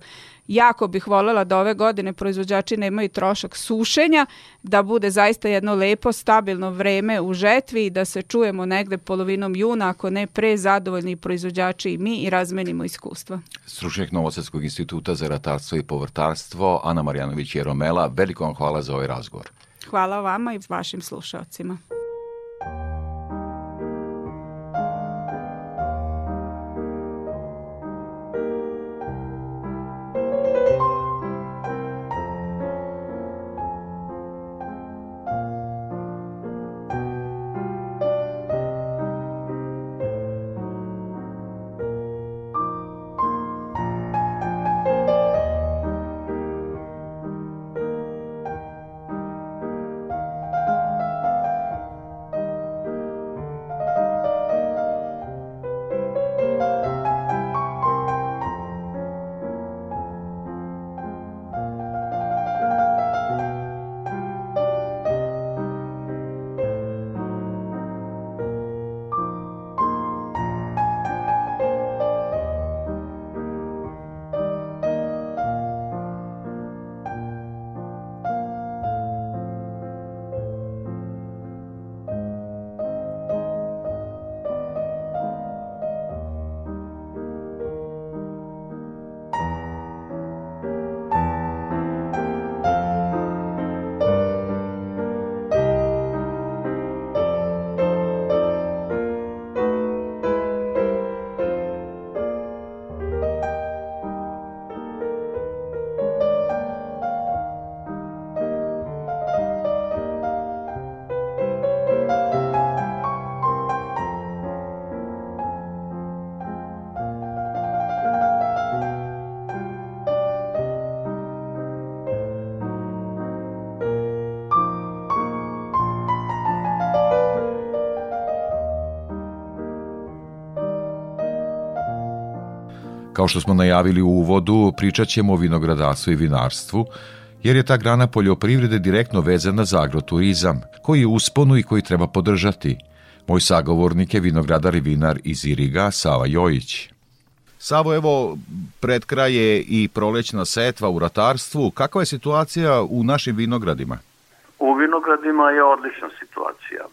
Jako bih voljela da ove godine proizvođači nemaju trošak sušenja, da bude zaista jedno lepo, stabilno vreme u žetvi i da se čujemo negde polovinom juna, ako ne pre, zadovoljni proizvođači i mi i razmenimo iskustva.
Stručnjak Novosadskog instituta za ratarstvo i povrtarstvo, Ana Marjanović Jeromela, veliko vam hvala za ovaj razgovor.
Hvala vama i vašim slušalcima.
Kao što smo najavili u uvodu, pričat ćemo o vinogradarstvu i vinarstvu, jer je ta grana poljoprivrede direktno vezana za agroturizam, koji je usponu i koji treba podržati. Moj sagovornik je vinogradar i vinar iz Iriga, Sava Jojić. Savo, evo, pred kraj je i prolećna setva u ratarstvu. Kakva je situacija u našim vinogradima?
U vinogradima je odlična situacija.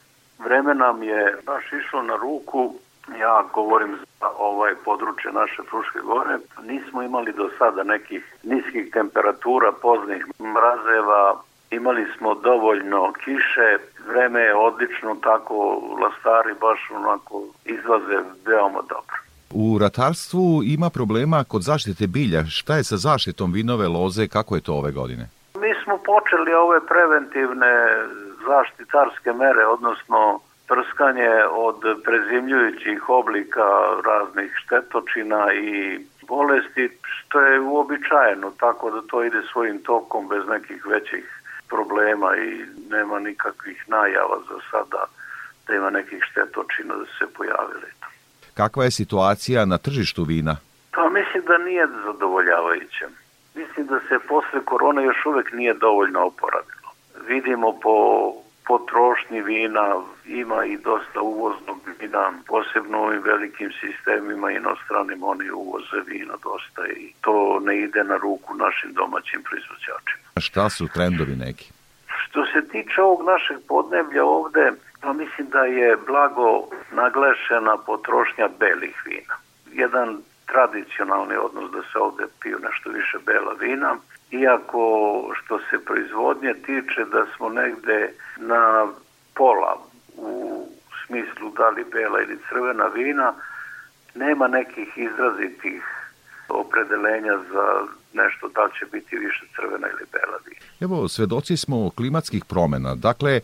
Vreme nam je baš išlo na ruku, ja govorim za ovaj područje naše Fruške gore, nismo imali do sada nekih niskih temperatura, poznih mrazeva, imali smo dovoljno kiše, vreme je odlično, tako lastari baš onako izlaze veoma dobro.
U ratarstvu ima problema kod zaštite bilja. Šta je sa zaštitom vinove loze, kako je to ove godine?
Mi smo počeli ove preventivne zaštitarske mere, odnosno prskanje od prezimljujućih oblika raznih štetočina i bolesti, što je uobičajeno, tako da to ide svojim tokom bez nekih većih problema i nema nikakvih najava za sada da ima nekih štetočina da se pojavili.
Kakva je situacija na tržištu vina?
Pa mislim da nije zadovoljavajuća. Mislim da se posle korone još uvek nije dovoljno oporavilo. Vidimo po potrošnji vina ima i dosta uvoznog vina, posebno u ovim velikim sistemima inostranim oni uvoze vina dosta i to ne ide na ruku našim domaćim proizvođačima.
A šta su trendovi neki?
Što se tiče ovog našeg podneblja ovde, pa mislim da je blago naglešena potrošnja belih vina. Jedan tradicionalni odnos da se ovde piju nešto više bela vina, iako što se proizvodnje tiče da smo negde na pola u smislu da li bela ili crvena vina, nema nekih izrazitih opredelenja za nešto da će biti više crvena ili bela vina.
Evo, svedoci smo klimatskih promena. Dakle, e,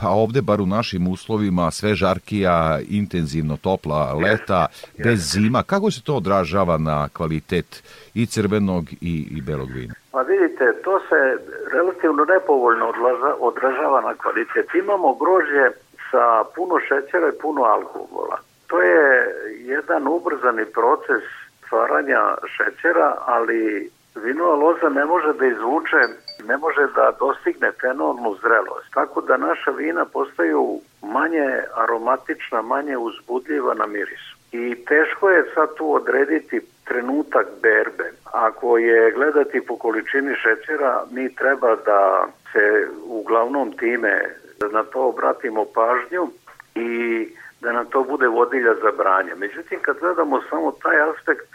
a ovde bar u našim uslovima sve žarkija, intenzivno topla leta, yes, bez yes. zima. Kako se to odražava na kvalitet i crvenog i, i belog vina?
Pa vidite, to se relativno nepovoljno odražava na kvalitet. Imamo grožđe sa puno šećera i puno alkohola. To je jedan ubrzani proces stvaranja šećera, ali vinova loza ne može da izvuče, ne može da dostigne fenolnu zrelost. Tako da naša vina postaju manje aromatična, manje uzbudljiva na miris. I teško je sad tu odrediti trenutak berbe. Ako je gledati po količini šećera, mi treba da se uglavnom time da na to obratimo pažnju i da nam to bude vodilja za branje. Međutim, kad gledamo samo taj aspekt,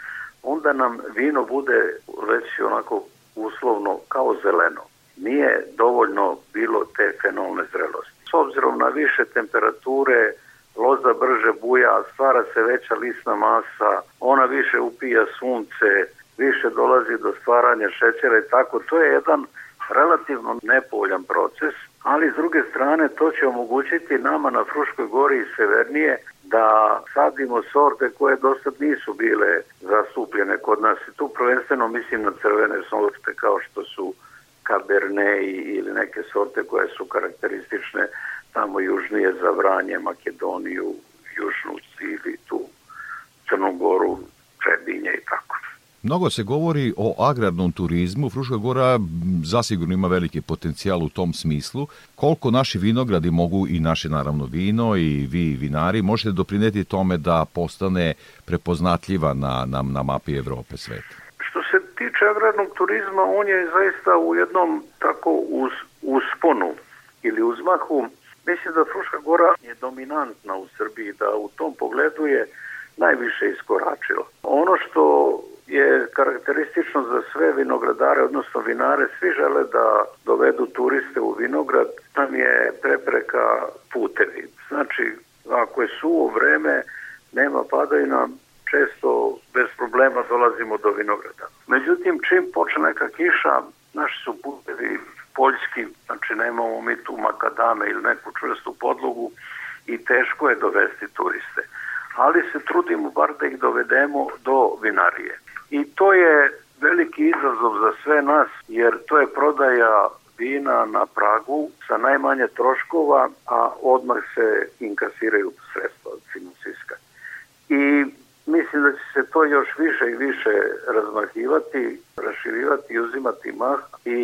onda nam vino bude već onako uslovno kao zeleno. Nije dovoljno bilo te fenolne zrelosti. S obzirom na više temperature, loza brže buja, stvara se veća lisna masa, ona više upija sunce, više dolazi do stvaranja šećera i tako. To je jedan relativno nepovoljan proces, ali s druge strane to će omogućiti nama na Fruškoj gori i severnije da sadimo sorte koje dosta nisu bile zastupljene kod nas. Tu prvenstveno mislim na crvene sorte kao što su Cabernet ili neke sorte koje su karakteristične tamo južnije za Vranje, Makedoniju, Južnu ili tu Crnogoru, Trebinje i tako.
Mnogo se govori o agrarnom turizmu. Fruška Gora zasigurno ima veliki potencijal u tom smislu. Koliko naši vinogradi mogu i naše naravno vino i vi vinari možete doprineti tome da postane prepoznatljiva na, na, na mapi Evrope sveta?
Što se tiče agrarnog turizma, on je zaista u jednom tako uz, usponu ili uzmahu. Mislim da Fruška Gora je dominantna u Srbiji, da u tom pogledu je najviše iskoračila. Ono što je karakteristično za sve vinogradare, odnosno vinare, svi žele da dovedu turiste u vinograd, tam je prepreka putevi. Znači, ako je suvo vreme, nema padajna, često bez problema dolazimo do vinograda. Međutim, čim počne neka kiša, naši su putevi poljski, znači nemamo mi tu makadame ili neku čvrstu podlogu i teško je dovesti turiste. Ali se trudimo bar da ih dovedemo do vinarije. I to je veliki izazov za sve nas, jer to je prodaja vina na pragu sa najmanje troškova, a odmah se inkasiraju sredstva finansijska. I mislim da će se to još više i više razmahivati, raširivati i uzimati mah i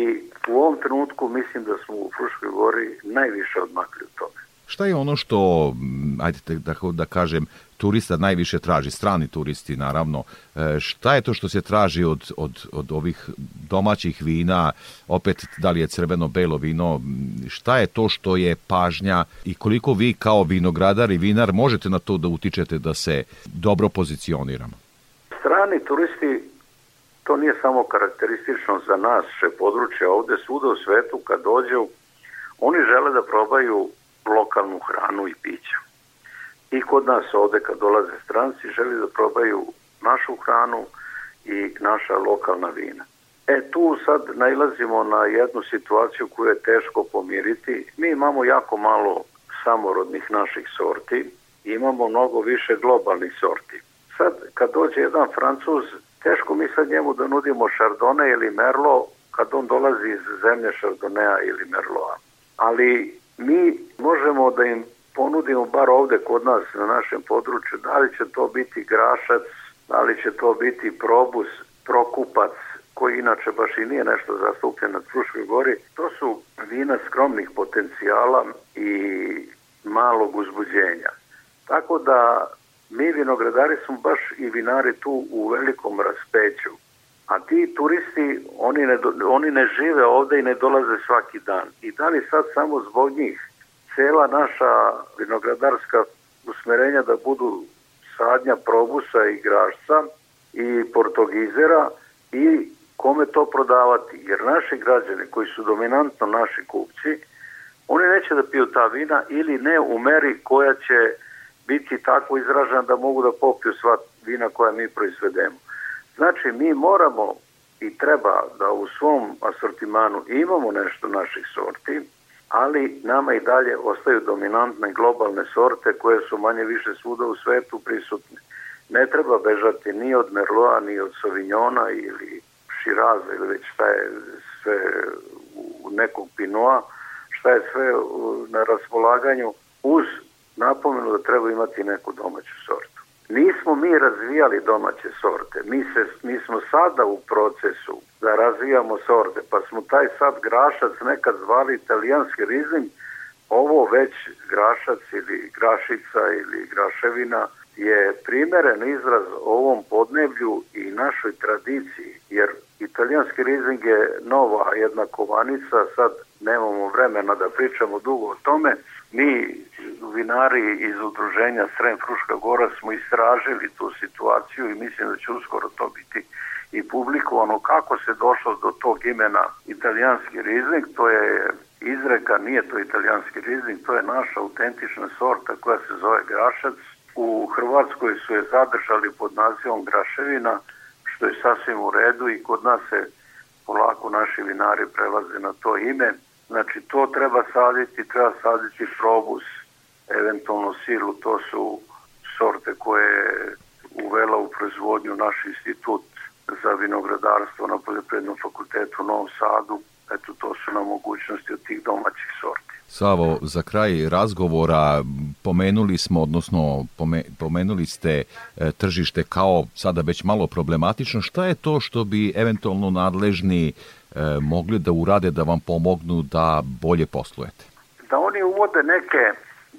u ovom trenutku mislim da smo u Fruškoj gori najviše odmakli u tome.
Šta je ono što, ajde da, da kažem, turista najviše traži, strani turisti naravno, e, šta je to što se traži od, od, od ovih domaćih vina, opet da li je crveno, belo vino, šta je to što je pažnja i koliko vi kao vinogradar i vinar možete na to da utičete da se dobro pozicioniramo?
Strani turisti, to nije samo karakteristično za nas, še područje ovde, svuda u svetu kad dođu, oni žele da probaju lokalnu hranu i piće. I kod nas ovde kad dolaze stranci želi da probaju našu hranu i naša lokalna vina. E tu sad nailazimo na jednu situaciju koju je teško pomiriti. Mi imamo jako malo samorodnih naših sorti imamo mnogo više globalnih sorti. Sad kad dođe jedan francuz, teško mi sad njemu da nudimo šardone ili merlo kad on dolazi iz zemlje šardonea ili merloa. Ali mi možemo da im ponudimo bar ovde kod nas na našem području, da li će to biti grašac, da li će to biti probus, prokupac, koji inače baš i nije nešto zastupljen na Fruškoj gori, to su vina skromnih potencijala i malog uzbuđenja. Tako da mi vinogradari smo baš i vinari tu u velikom raspeću. A ti turisti, oni ne, oni ne žive ovde i ne dolaze svaki dan. I da li sad samo zbog njih cela naša vinogradarska usmerenja da budu sadnja probusa i grašca i portogizera i kome to prodavati. Jer naši građani koji su dominantno naši kupci, oni neće da piju ta vina ili ne u meri koja će biti tako izražena da mogu da popiju sva vina koja mi proizvedemo. Znači, mi moramo i treba da u svom asortimanu imamo nešto naših sorti, ali nama i dalje ostaju dominantne globalne sorte koje su manje više svuda u svetu prisutne. Ne treba bežati ni od Merloa, ni od Sauvignona ili Širaza ili već šta je sve u nekog Pinoa, šta je sve na raspolaganju uz napomenu da treba imati neku domaću sortu. Nismo mi razvijali domaće sorte, mi, se, mi smo sada u procesu da razvijamo sorte, pa smo taj sad grašac nekad zvali italijanski rizling, ovo već grašac ili grašica ili graševina je primeren izraz ovom podneblju i našoj tradiciji, jer italijanski rizling je nova jedna kovanica, sad nemamo vremena da pričamo dugo o tome, mi vinari iz udruženja Srem Fruška Gora smo istražili tu situaciju i mislim da će uskoro to biti i publikovano kako se došlo do tog imena italijanski rizling, to je izreka, nije to italijanski rizling, to je naša autentična sorta koja se zove grašac. U Hrvatskoj su je zadržali pod nazivom graševina, što je sasvim u redu i kod nas se polako naši vinari prelaze na to ime. Znači to treba saditi, treba saditi probus, eventualno silu, to su sorte koje je uvela u proizvodnju naš institut za vinogradarstvo na Poljoprivrednom fakultetu u Novom Sadu. Eto, to su nam mogućnosti od tih domaćih sorti.
Savo, za kraj razgovora pomenuli smo, odnosno pomenuli ste e, tržište kao sada već malo problematično. Šta je to što bi eventualno nadležni e, mogli da urade da vam pomognu da bolje poslujete?
Da oni uvode neke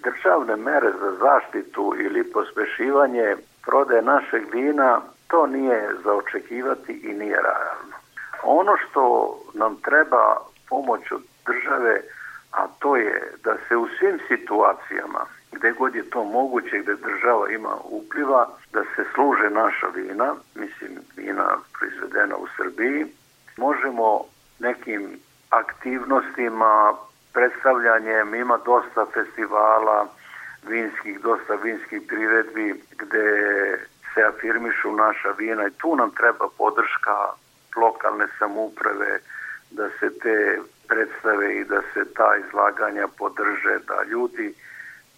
državne mere za zaštitu ili pospešivanje prodaje našeg vina to nije za očekivati i nije realno. Ono što nam treba pomoć od države, a to je da se u svim situacijama gde god je to moguće, gde država ima upliva, da se služe naša vina, mislim vina proizvedena u Srbiji, možemo nekim aktivnostima, predstavljanjem, ima dosta festivala vinskih, dosta vinskih priredbi gde se afirmišu naša vina i tu nam treba podrška lokalne samuprave da se te predstave i da se ta izlaganja podrže, da ljudi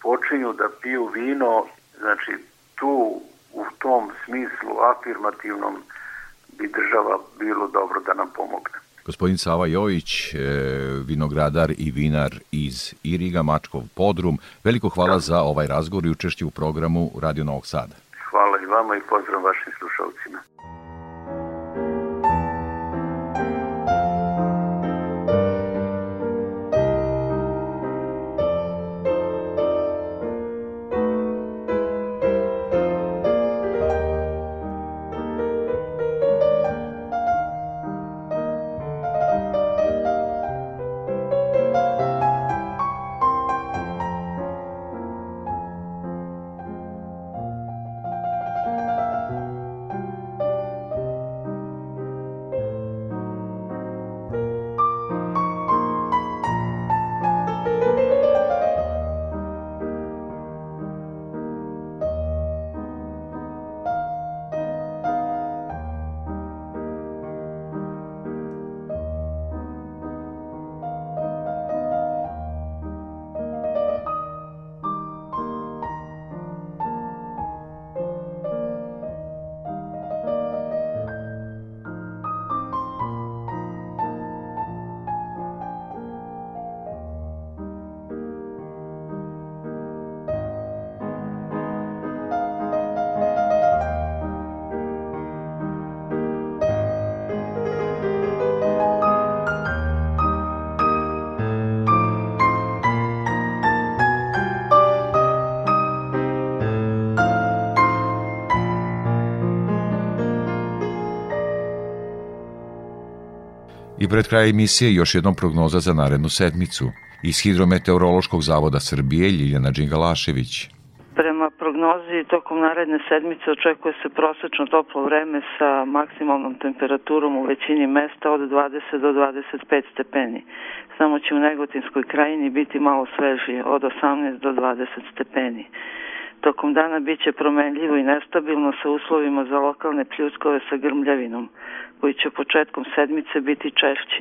počinju da piju vino, znači tu u tom smislu afirmativnom bi država bilo dobro da nam pomogne.
Gospodin Sava Jović, e, vinogradar i vinar iz Iriga, Mačkov Podrum, veliko hvala da. za ovaj razgovor i učešće u programu Radio Novog Sada.
Hvala i vam vama i pozdrav vašim slušalcima.
Pred kraj emisije još jednom prognoza za narednu sedmicu. Iz Hidrometeorološkog zavoda Srbije Ljiljana Đingalašević.
Prema prognozi tokom naredne sedmice očekuje se prosečno toplo vreme sa maksimalnom temperaturom u većini mesta od 20 do 25 stepeni. Samo će u Negotinskoj krajini biti malo svežije, od 18 do 20 stepeni. Tokom dana biće promenljivo i nestabilno sa uslovima za lokalne pljuskove sa grmljavinom koji će početkom sedmice biti češći.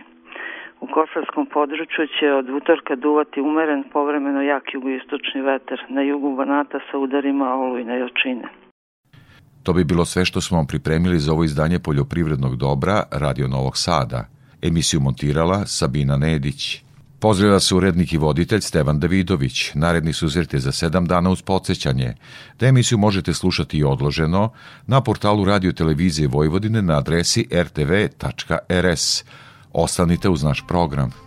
U Kosarskom području će od utorka duvati umeren povremeno jak jugoistočni veter, na jugu Banata sa udarima olujne jačine.
To bi bilo sve što smo vam pripremili za ovo izdanje poljoprivrednog dobra Radio Novog Sada. Emisiju montirala Sabina Nedić. Pozdravlja se urednik i voditelj Stevan Davidović. Naredni susret je za sedam dana uz podsjećanje. Da emisiju možete slušati i odloženo na portalu Radio Televizije Vojvodine na adresi rtv.rs. Ostanite uz naš program.